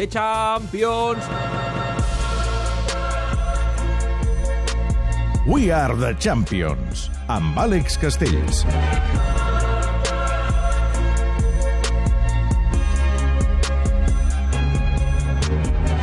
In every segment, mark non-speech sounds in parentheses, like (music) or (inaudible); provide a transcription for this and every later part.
The Champions! We are the Champions, amb Àlex Castells.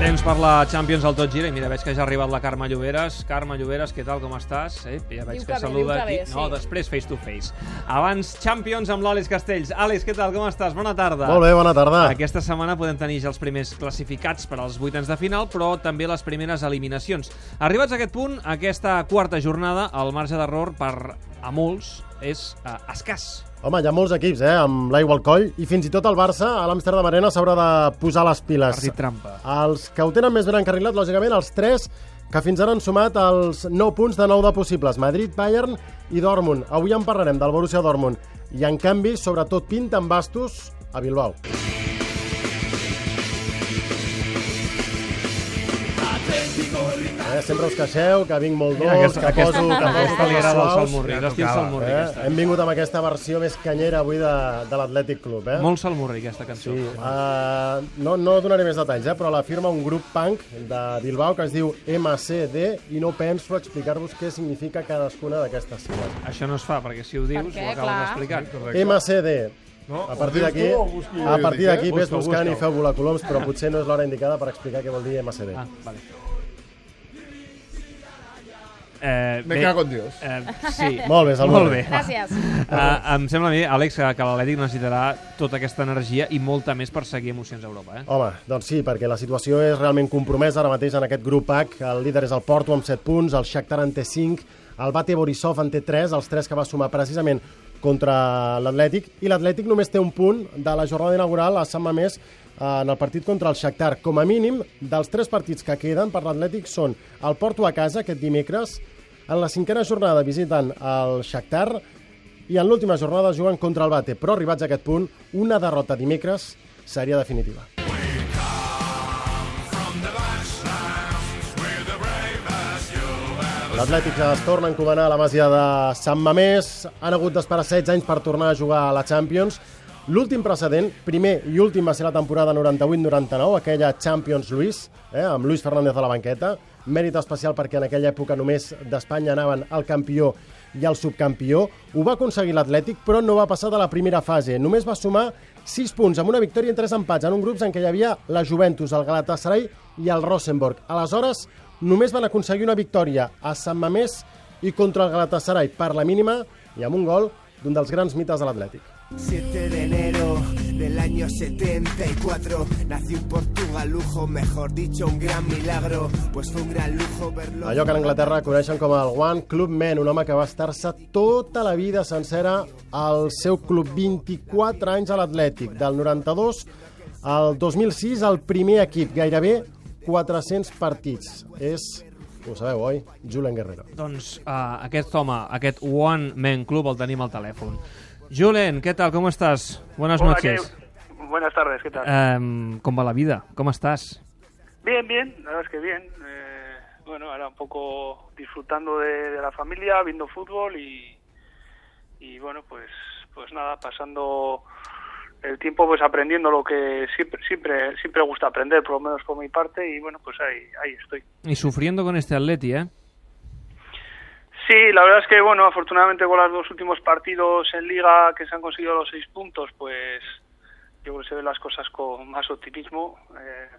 Temps per la Champions al Tot Gira i mira, veig que ja ha arribat la Carme Lloberes. Carme Lloberes, què tal, com estàs? Eh, ja veig Diu que, que bé, saluda aquí. bé, sí. No, després face to face. Abans Champions amb l'Àlex Castells. Àlex, què tal, com estàs? Bona tarda. Molt bé, bona tarda. Aquesta setmana podem tenir ja els primers classificats per als vuitens de final, però també les primeres eliminacions. Arribats a aquest punt, aquesta quarta jornada, el marge d'error per a molts és eh, escàs. Home, hi ha molts equips, eh, amb l'aigua al coll, i fins i tot el Barça, a l'Amsterdam Arena, s'haurà de posar les piles. Partit trampa. Els que ho tenen més ben encarrilat, lògicament, els tres que fins ara han sumat els 9 punts de 9 de possibles. Madrid, Bayern i Dortmund. Avui en parlarem del Borussia Dortmund. I, en canvi, sobretot pinten bastos a Bilbao. Eh, sempre us queixeu que vinc molt dolç, aquesta- que aquesta- poso, que poso aquesta li agrada el salmorri, l'estil salmorri. Eh? Hem vingut amb aquesta versió més canyera avui de, de l'Atlètic Club. Eh? Molt salmorri, aquesta cançó. Sí, uh, no, no donaré més detalls, eh? però la firma un grup punk de Bilbao que es diu MCD i no penso explicar-vos què significa cadascuna d'aquestes sigles. Això no es fa, perquè si ho dius, què? ho acabes d'explicar. MCD. No? A partir d'aquí, a partir d'aquí eh? ves buscant i busca-ho. feu volar coloms, però potser no és l'hora indicada per explicar què vol dir MCD. Ah, vale. Eh, Me cago en Dios. Eh, sí. (laughs) Molt bé, Salvador. Molt bé. Gràcies. Uh, em sembla a mi, Àlex, que, l'Atlètic necessitarà tota aquesta energia i molta més per seguir emocions a Europa. Eh? Home, doncs sí, perquè la situació és realment compromesa ara mateix en aquest grup H. El líder és el Porto amb 7 punts, el Shakhtar en té 5, el Bate Borisov en té 3, els 3 que va sumar precisament contra l'Atlètic, i l'Atlètic només té un punt de la jornada inaugural a Sant Mamés eh, en el partit contra el Shakhtar. Com a mínim, dels tres partits que queden per l'Atlètic són el Porto a casa aquest dimecres, en la cinquena jornada visiten el Shakhtar i en l'última jornada juguen contra el Bate. Però arribats a aquest punt, una derrota dimecres seria definitiva. L'Atlètic es torna a encomanar a la masia de Sant Mamés. Han hagut d'esperar 16 anys per tornar a jugar a la Champions. L'últim precedent, primer i últim, va ser la temporada 98-99, aquella Champions Luis, eh, amb Luis Fernández a la banqueta. Mèrit especial perquè en aquella època només d'Espanya anaven el campió i el subcampió. Ho va aconseguir l'Atlètic, però no va passar de la primera fase. Només va sumar 6 punts, amb una victòria i 3 empats, en un grup en què hi havia la Juventus, el Galatasaray i el Rosenborg. Aleshores, només van aconseguir una victòria a Sant Mamés i contra el Galatasaray per la mínima i amb un gol d'un dels grans mites de l'Atlètic. 7 de enero del año 74 nació en Portugal, lujo, mejor dicho, un gran milagro, pues fue un gran lujo verlo. Allò que en Anglaterra coneixen com el One Club Man, un home que va estar-se tota la vida sencera al seu club, 24 anys a l'Atlètic, del 92 al 2006, el primer equip, gairebé 400 partits. És, ho sabeu, oi? Julen Guerrero. Doncs uh, aquest home, aquest One Man Club, el tenim al telèfon. Julen, què tal? Com estàs? Buenas Hola, noches. ¿qué? Buenas tardes, ¿qué tal? Um, com va la vida? Com estàs? Bien, bien, la verdad es que bien. Eh, bueno, ahora un poco disfrutando de, de la familia, viendo fútbol y, y bueno, pues, pues nada, pasando el tiempo pues aprendiendo lo que siempre, siempre, siempre gusta aprender, por lo menos por mi parte, y bueno, pues ahí, ahí estoy. Y sufriendo con este Atleti, ¿eh? Sí, la verdad es que, bueno, afortunadamente con los dos últimos partidos en Liga que se han conseguido los seis puntos, pues yo creo que se ven las cosas con más optimismo eh,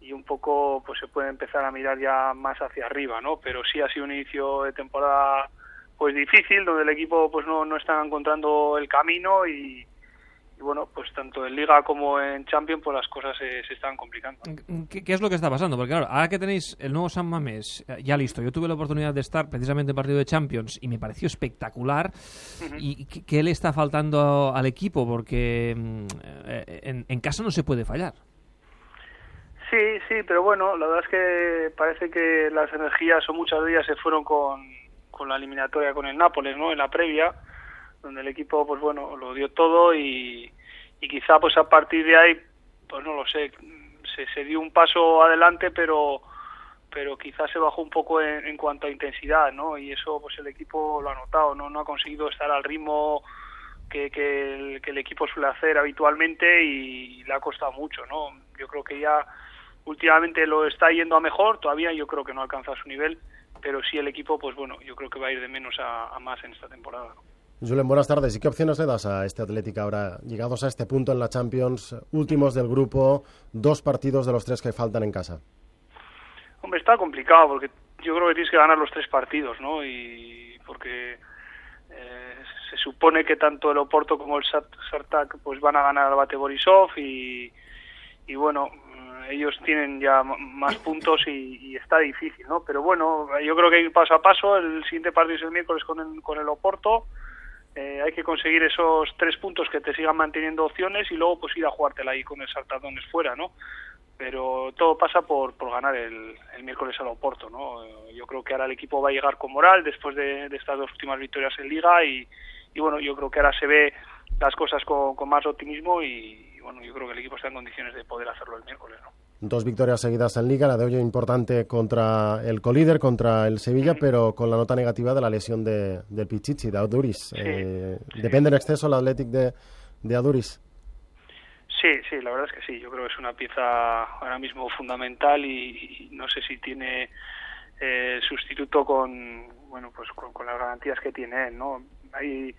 y un poco pues se puede empezar a mirar ya más hacia arriba, ¿no? Pero sí ha sido un inicio de temporada pues difícil, donde el equipo pues no, no está encontrando el camino y, y bueno, pues tanto en Liga como en Champions pues las cosas se, se están complicando. ¿Qué, qué es lo que está pasando? Porque claro, ahora que tenéis el nuevo San Mamés eh, ya listo, yo tuve la oportunidad de estar precisamente en partido de Champions y me pareció espectacular. ¿Y qué, qué le está faltando al equipo? Porque mm, en, en casa no se puede fallar. Sí, sí, pero bueno, la verdad es que parece que las energías o muchas de ellas se fueron con, con la eliminatoria con el Nápoles, ¿no? En la previa, donde el equipo, pues bueno, lo dio todo y, y quizá pues a partir de ahí, pues no lo sé, se, se dio un paso adelante, pero pero quizás se bajó un poco en, en cuanto a intensidad, ¿no? Y eso pues el equipo lo ha notado, no, no ha conseguido estar al ritmo que, que, el, equipo suele hacer habitualmente y le ha costado mucho, ¿no? yo creo que ya últimamente lo está yendo a mejor, todavía yo creo que no alcanza su nivel, pero sí el equipo, pues bueno, yo creo que va a ir de menos a, más en esta temporada. Julen, buenas tardes. ¿Y qué opciones le das a este Atlético ahora, llegados a este punto en la Champions, últimos del grupo, dos partidos de los tres que faltan en casa? Hombre, está complicado porque yo creo que tienes que ganar los tres partidos, ¿no? Y porque eh, se supone que tanto el Oporto como el Sartak pues van a ganar al Bate Borisov y, y bueno, ellos tienen ya más puntos y, está difícil, ¿no? Pero bueno, yo creo que hay paso a paso. El siguiente partido es el miércoles con el, con el Oporto. Eh, hay que conseguir esos tres puntos que te sigan manteniendo opciones y luego pues ir a jugártela ahí con el Sartadones fuera, ¿no? Pero todo pasa por, por ganar el, el miércoles al Oporto, ¿no? Yo creo que ahora el equipo va a llegar con moral después de, estas dos últimas victorias en Liga y, y bueno, yo creo que ahora se ve las cosas con, con más optimismo y, bueno, yo creo que el equipo está en condiciones de poder hacerlo el miércoles, ¿no? Dos victorias seguidas en Liga, la de hoy importante contra el colíder, contra el Sevilla, pero con la nota negativa de la lesión de, del Pichichi, de Aduris. Eh, ¿Depende en exceso el Athletic de, de Aduris? Sí, sí, la verdad es que sí. Yo creo que es una pieza ahora mismo fundamental y, no sé si tiene eh, sustituto con, bueno, pues con, las garantías que tiene él, ¿no? Hay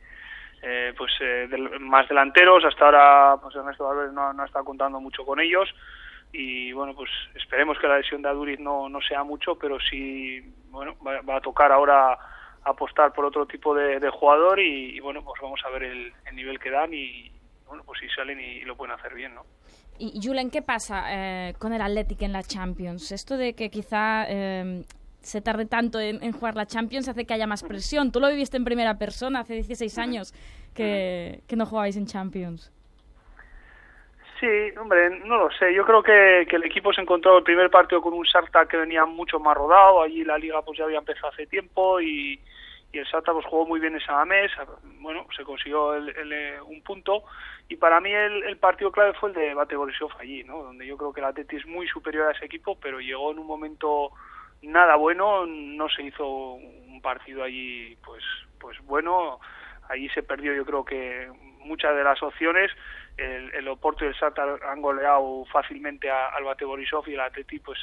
eh, pues eh, más delanteros. Hasta ahora, pues Ernesto Valverde no, no está contando mucho con ellos. Y bueno, pues esperemos que la lesión de Aduriz no, no sea mucho, pero sí, bueno, va, a tocar ahora apostar por otro tipo de, jugador y, bueno, pues vamos a ver el, nivel que dan y bueno, pues si salen y, lo pueden hacer bien, ¿no? Y Julen, ¿qué pasa eh, con el Athletic en la Champions? Esto de que quizá se tarde tanto en, jugar la Champions hace que haya más presión. Tú lo viviste en primera persona hace 16 años que, no jugabais en Champions. Sí, hombre, no lo sé. Yo creo que, el equipo se encontró el primer partido con un Sarta que venía mucho más rodado. Allí la liga pues ya había empezado hace tiempo y, el Sarta pues jugó muy bien esa mes. Bueno, se consiguió un punto. Y para mí el, partido clave fue el de Bate Borisov allí, ¿no? Donde yo creo que el Atleti es muy superior a ese equipo, pero llegó en un momento nada bueno, no se hizo un partido allí pues pues bueno, allí se perdió yo creo que muchas de las opciones, el, el Oporto y el Sata han goleado fácilmente al Bate Borisov y el Atleti pues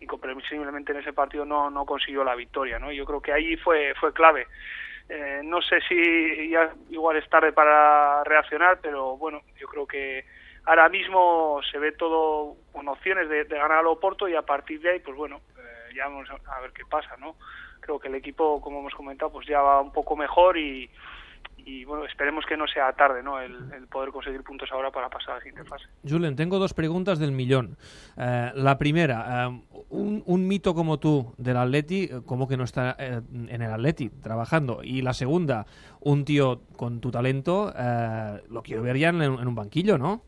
incomprensiblemente en ese partido no, no consiguió la victoria, ¿no? Yo creo que ahí fue fue clave. Eh, no sé si ya igual es tarde para reaccionar, pero bueno, yo creo que ahora mismo se ve todo con opciones de, de ganar al Oporto y a partir de ahí, pues bueno, ya vamos a ver qué pasa, ¿no? Creo que el equipo, como hemos comentado, pues ya va un poco mejor y, y bueno, esperemos que no sea tarde, ¿no? El, poder conseguir puntos ahora para pasar a la siguiente fase. Julen, tengo dos preguntas del millón. Eh, la primera, eh, un, mito como tú del Atleti, eh, ¿cómo que no está en el Atleti trabajando? Y la segunda, un tío con tu talento, lo quiero ver ya en, en un banquillo, ¿no?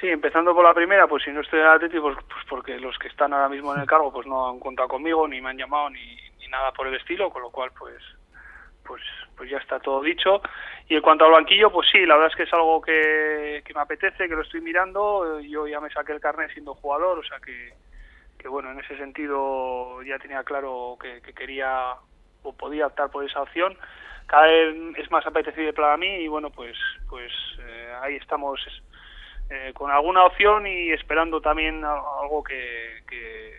Sí, empezando por la primera, pues si no estoy en el Atleti, pues, pues, porque los que están ahora mismo en el cargo pues no han contado conmigo, ni me han llamado, ni, nada por el estilo, con lo cual pues pues pues ya está todo dicho. Y en cuanto al banquillo, pues sí, la verdad es que es algo que, que me apetece, que lo estoy mirando. Yo ya me saqué el carnet siendo jugador, o sea que, que bueno, en ese sentido ya tenía claro que, quería o podía optar por esa opción. Cada vez es más apetecible para mí y bueno, pues pues eh, ahí estamos eh, con alguna opción y esperando también algo que,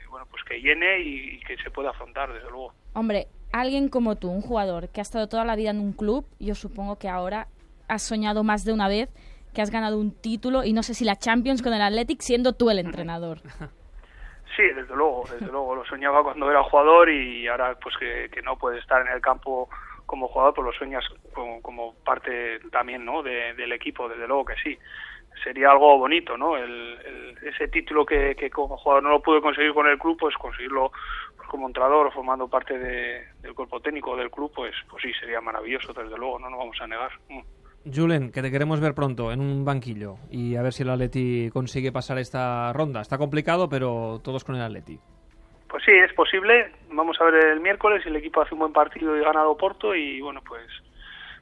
bueno pues que llene y, que se pueda afrontar desde luego hombre alguien como tú un jugador que ha estado toda la vida en un club yo supongo que ahora has soñado más de una vez que has ganado un título y no sé si la Champions con el Athletic siendo tú el entrenador. (laughs) Sí desde luego desde luego. Lo soñaba cuando era jugador y ahora pues que, no puede estar en el campo como jugador pues lo sueñas como, parte también no del equipo desde luego que sí. Sería algo bonito, ¿no? El, ese título que, como jugador no lo pude conseguir con el club, pues conseguirlo como entrenador o formando parte del cuerpo técnico del club, pues, pues sí, sería maravilloso, desde luego, no nos vamos a negar. Mm. Julen, que te queremos ver pronto en un banquillo y a ver si el Atleti consigue pasar esta ronda. Está complicado, pero todos con el Atleti. Pues sí, es posible. Vamos a ver el miércoles si el equipo hace un buen partido y gana Porto y bueno, pues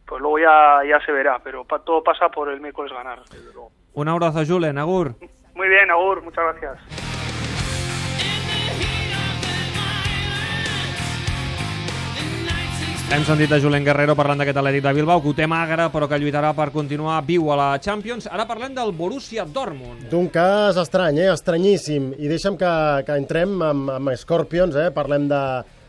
pues luego ya, ya se verá, pero todo pasa por el miércoles ganar, desde luego. Un abrazo, Julen. Agur. Muy bien, Agur. Muchas gracias. Hem sentit a Julen Guerrero parlant d'aquest Atlètic de Bilbao, que ho té magre, però que lluitarà per continuar viu a la Champions. Ara parlem del Borussia Dortmund. D'un cas estrany, eh? estranyíssim. I deixa'm que, que entrem amb, amb Scorpions, eh? parlem de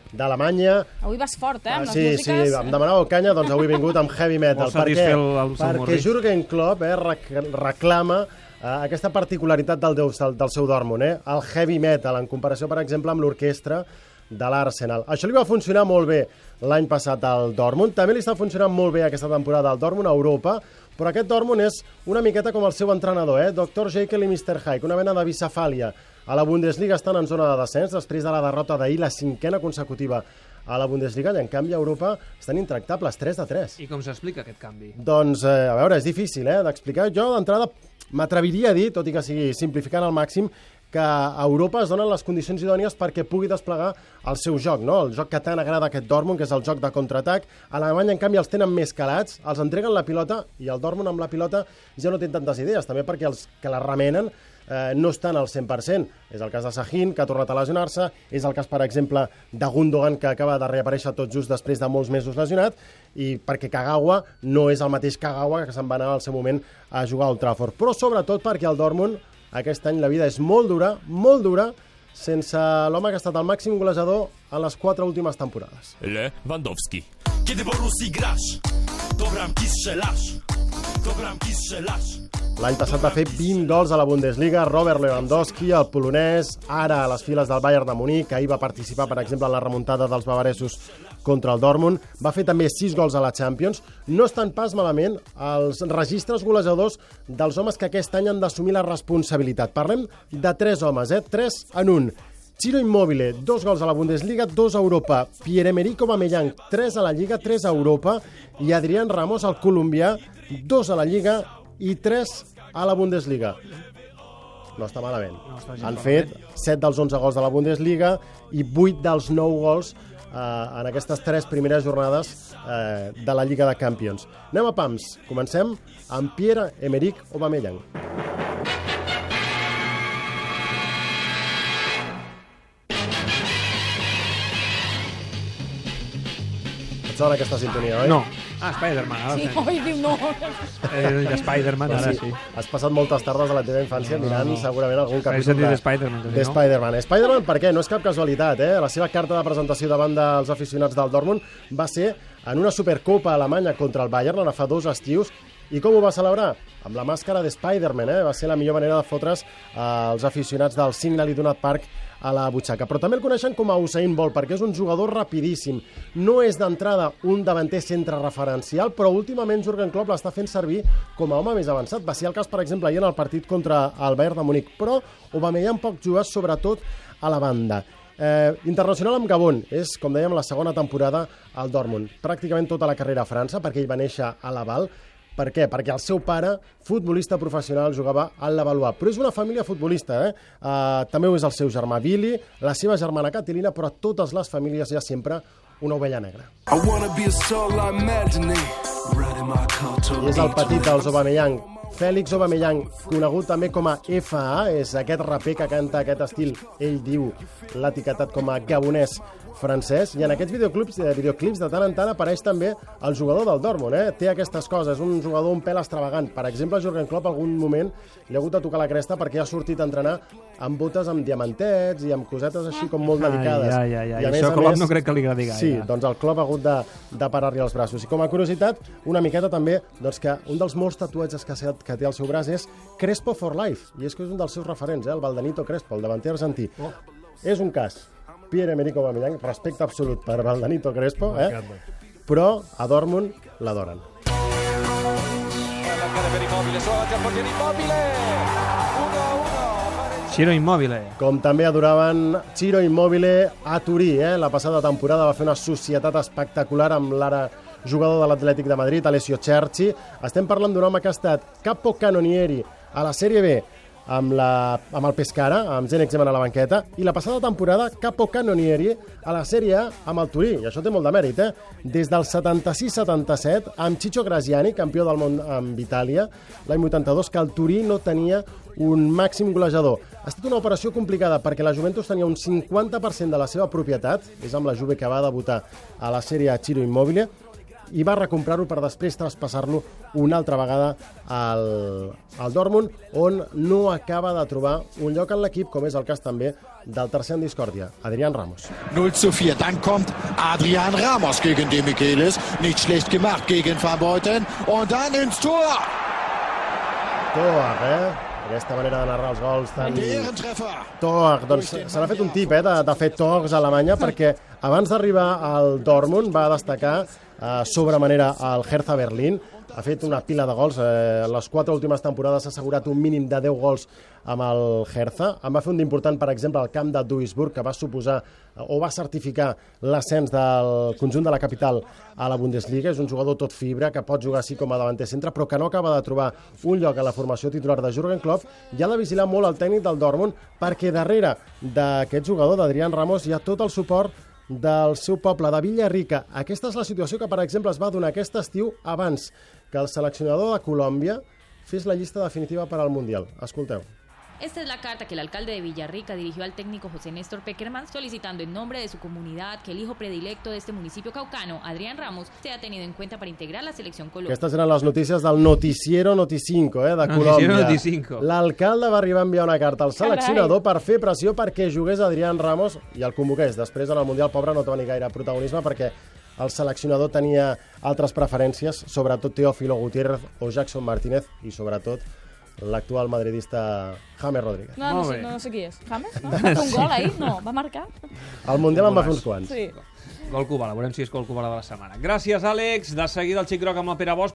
d'Alemanya. Avui vas fort, eh, amb Ah, les sí, músiques. sí, em demanàveu canya, doncs avui he vingut amb heavy metal. Satisfer el- el perquè. Jürgen Klopp eh, rec reclama eh, aquesta particularitat del, del, del seu Dortmund, eh? el heavy metal, en comparació, per exemple, amb l'orquestra de l'Arsenal. Això li va funcionar molt bé l'any passat al Dortmund. També li està funcionant molt bé aquesta temporada al Dortmund a Europa, però aquest Dortmund és una miqueta com el seu entrenador, eh? Dr. Jekyll i Mr. Hyde, una mena de bicefàlia. A la Bundesliga estan en zona de descens després de la derrota d'ahir, la cinquena consecutiva a la Bundesliga, i en canvi a Europa estan intractables, 3 de 3. I com s'explica aquest canvi? Doncs, eh, a veure, és difícil eh, d'explicar. Jo, d'entrada, m'atreviria a dir, tot i que sigui simplificant al màxim, que a Europa es donen les condicions idònies perquè pugui desplegar el seu joc, no? el joc que tant agrada a aquest Dortmund, que és el joc de contraatac. A Alemanya, en canvi, els tenen més calats, els entreguen la pilota i el Dortmund amb la pilota ja no té tantes idees, també perquè els que la remenen eh, no estan al 100%. És el cas de Sahin, que ha tornat a lesionar-se, és el cas, per exemple, de Gundogan, que acaba de reaparèixer tot just després de molts mesos lesionat, i perquè Kagawa no és el mateix Kagawa que se'n va anar al seu moment a jugar a Old Trafford. Però sobretot perquè el Dortmund aquest any la vida és molt dura, molt dura, sense l'home que ha estat el màxim golejador en les quatre últimes temporades. Lewandowski. Kiedy grasz, to bramki strzelasz, to bramki strzelasz. L'any passat va fer 20 gols a la Bundesliga, Robert Lewandowski, el polonès, ara a les files del Bayern de Munic, ahir va participar, per exemple, en la remuntada dels bavaresos contra el Dortmund, va fer també 6 gols a la Champions. No estan pas malament els registres golejadors dels homes que aquest any han d'assumir la responsabilitat. Parlem de tres homes, eh? Tres en un. Ciro Immobile, dos gols a la Bundesliga, dos a Europa. Pierre-Emerick Aubameyang, tres a la Lliga, tres a Europa. I Adrián Ramos, el colombià, dos a la Lliga i tres a la Bundesliga. No està malament. No està Han fet 7 dels 11 gols de la Bundesliga i 8 dels 9 gols eh, en aquestes tres primeres jornades eh, de la Lliga de Campions. Anem a pams. Comencem amb Pierre-Emerick Aubameyang. Sona aquesta sintonia, oi? No. Ah, Spider-Man. Ara Sí, sí. oi, diu no. Eh, de Spider-Man, ara sí. Has passat moltes tardes de la teva infància mirant segurament algun capítol sentit de, de Spider-Man, també, de no? Spider-Man. Spider-Man, per què? No és cap casualitat, eh? La seva carta de presentació davant dels aficionats del Dortmund va ser en una Supercopa alemanya contra el Bayern, ara fa dos estius, i com ho va celebrar? Amb la màscara de Spider-Man, eh? Va ser la millor manera de fotre's als aficionats del Signal Iduna Park a la butxaca. Però també el coneixen com a Usain Bolt, perquè és un jugador rapidíssim. No és d'entrada un davanter centre referencial, però últimament Jurgen Klopp l'està fent servir com a home més avançat. Va ser el cas, per exemple, ahir en el partit contra el Bayern de Múnich. Però Aubameyang poc juga, sobretot a la banda. Eh, internacional amb Gabon, és, com dèiem, la segona temporada al Dortmund. Pràcticament tota la carrera a França, perquè ell va néixer a Laval. Per què? Perquè el seu pare, futbolista professional, jugava al Levallois. Però és una família futbolista, eh? Uh, també ho és el seu germà Billy, la seva germana Catilina, però a totes les famílies hi ha sempre una ovella negra. I wanna be a I és el petit dels Aubameyang. Fèlix Aubameyang, conegut també com a FA, és aquest raper que canta aquest estil, ell diu, l'ha etiquetat com a gabonès francès, i en aquests videoclips, eh, videoclips de tant en tant apareix també el jugador del Dortmund, eh? té aquestes coses, un jugador un pèl extravagant. Per exemple, Jurgen Klopp algun moment li ha hagut de tocar la cresta perquè ha sortit a entrenar amb botes amb diamantets i amb cosetes així com molt Ai, delicades. ai, ai, ai. I a Això a Klopp no crec que li agradi gaire. Sí, doncs el Klopp ha hagut de, de parar-li els braços. I com a curiositat, una miqueta també, doncs que un dels molts tatuatges que, se- que té al seu braç és Crespo for Life, i és que és un dels seus referents, eh, el Valdenito Crespo, el davanter argentí. Oh. És un cas. Pierre-Emerick Aubameyang, respecte absolut per Valdenito Crespo, eh? però a Dortmund l'adoren. Ciro Immobile. Com també adoraven Ciro Immobile a Turí. Eh? La passada temporada va fer una societat espectacular amb l'ara jugador de l'Atlètic de Madrid, Alessio Cerci. Estem parlant d'un home que ha estat capo canonieri a la Sèrie B, amb, la, amb el Pescara, amb Zenex a la banqueta, i la passada temporada Capo Cannonieri a la Sèrie A amb el Turí, i això té molt de mèrit, eh? Des del 76-77, amb Chicho Graziani, campió del món amb Itàlia, l'any 82, que el Turí no tenia un màxim golejador. Ha estat una operació complicada perquè la Juventus tenia un 50% de la seva propietat, és amb la Juve que va debutar a la Sèrie A Immobile, i va recomprar-ho per després traspassar-lo una altra vegada al, al Dortmund, on no acaba de trobar un lloc en l'equip, com és el cas també del tercer en discòrdia, Adrián Ramos. 0 zu 4. Dann kommt Adrian Ramos gegen De Michelis. Nicht schlecht gemacht gegen Van Beuten. Und dann ins Tor. Toag, eh? Aquesta manera de narrar els gols tan... Toag, doncs se n'ha fet un tip, eh, de, de fer togs a Alemanya, perquè abans d'arribar al Dortmund va destacar eh, sobre manera al Hertha Berlín, ha fet una pila de gols, eh, les quatre últimes temporades s'ha assegurat un mínim de 10 gols amb el Hertha, en va fer un d'important, per exemple, al camp de Duisburg, que va suposar eh, o va certificar l'ascens del conjunt de la capital a la Bundesliga, és un jugador tot fibra, que pot jugar així com a davanter centre, però que no acaba de trobar un lloc a la formació titular de Jurgen Klopp, i ha de vigilar molt el tècnic del Dortmund, perquè darrere d'aquest jugador, d'Adrián Ramos, hi ha tot el suport del seu poble, de Villarrica. Aquesta és la situació que, per exemple, es va donar aquest estiu abans que el seleccionador de Colòmbia fes la llista definitiva per al Mundial. Escolteu. Esta es la carta que el alcalde de Villarrica dirigió al técnico José Néstor Peckerman solicitando en nombre de su comunidad que el hijo predilecto de este municipio caucano, Adrián Ramos, sea tenido en cuenta para integrar la selección Colombia. Aquestes eren les notícies del Noticiero Noticinco, eh, de Noticiero Colòmbia. Noticinco. L'alcalde va arribar a enviar una carta al seleccionador per fer pressió perquè jugués Adrián Ramos i el convoqués. Després, en el Mundial, pobre, no té ni gaire protagonisme perquè el seleccionador tenia altres preferències, sobretot Teófilo Gutiérrez o Jackson Martínez i, sobretot, l'actual madridista James Rodríguez. No, no, sé, no, no sé qui és. James? (laughs) No? Va fer un gol ahir? No, va marcar? Al Mundial en va fer uns quants. Sí. Gol Cubala, veurem si és gol Cubala de la setmana. Gràcies, Àlex. De seguida el xic groc amb la Pere Bosch.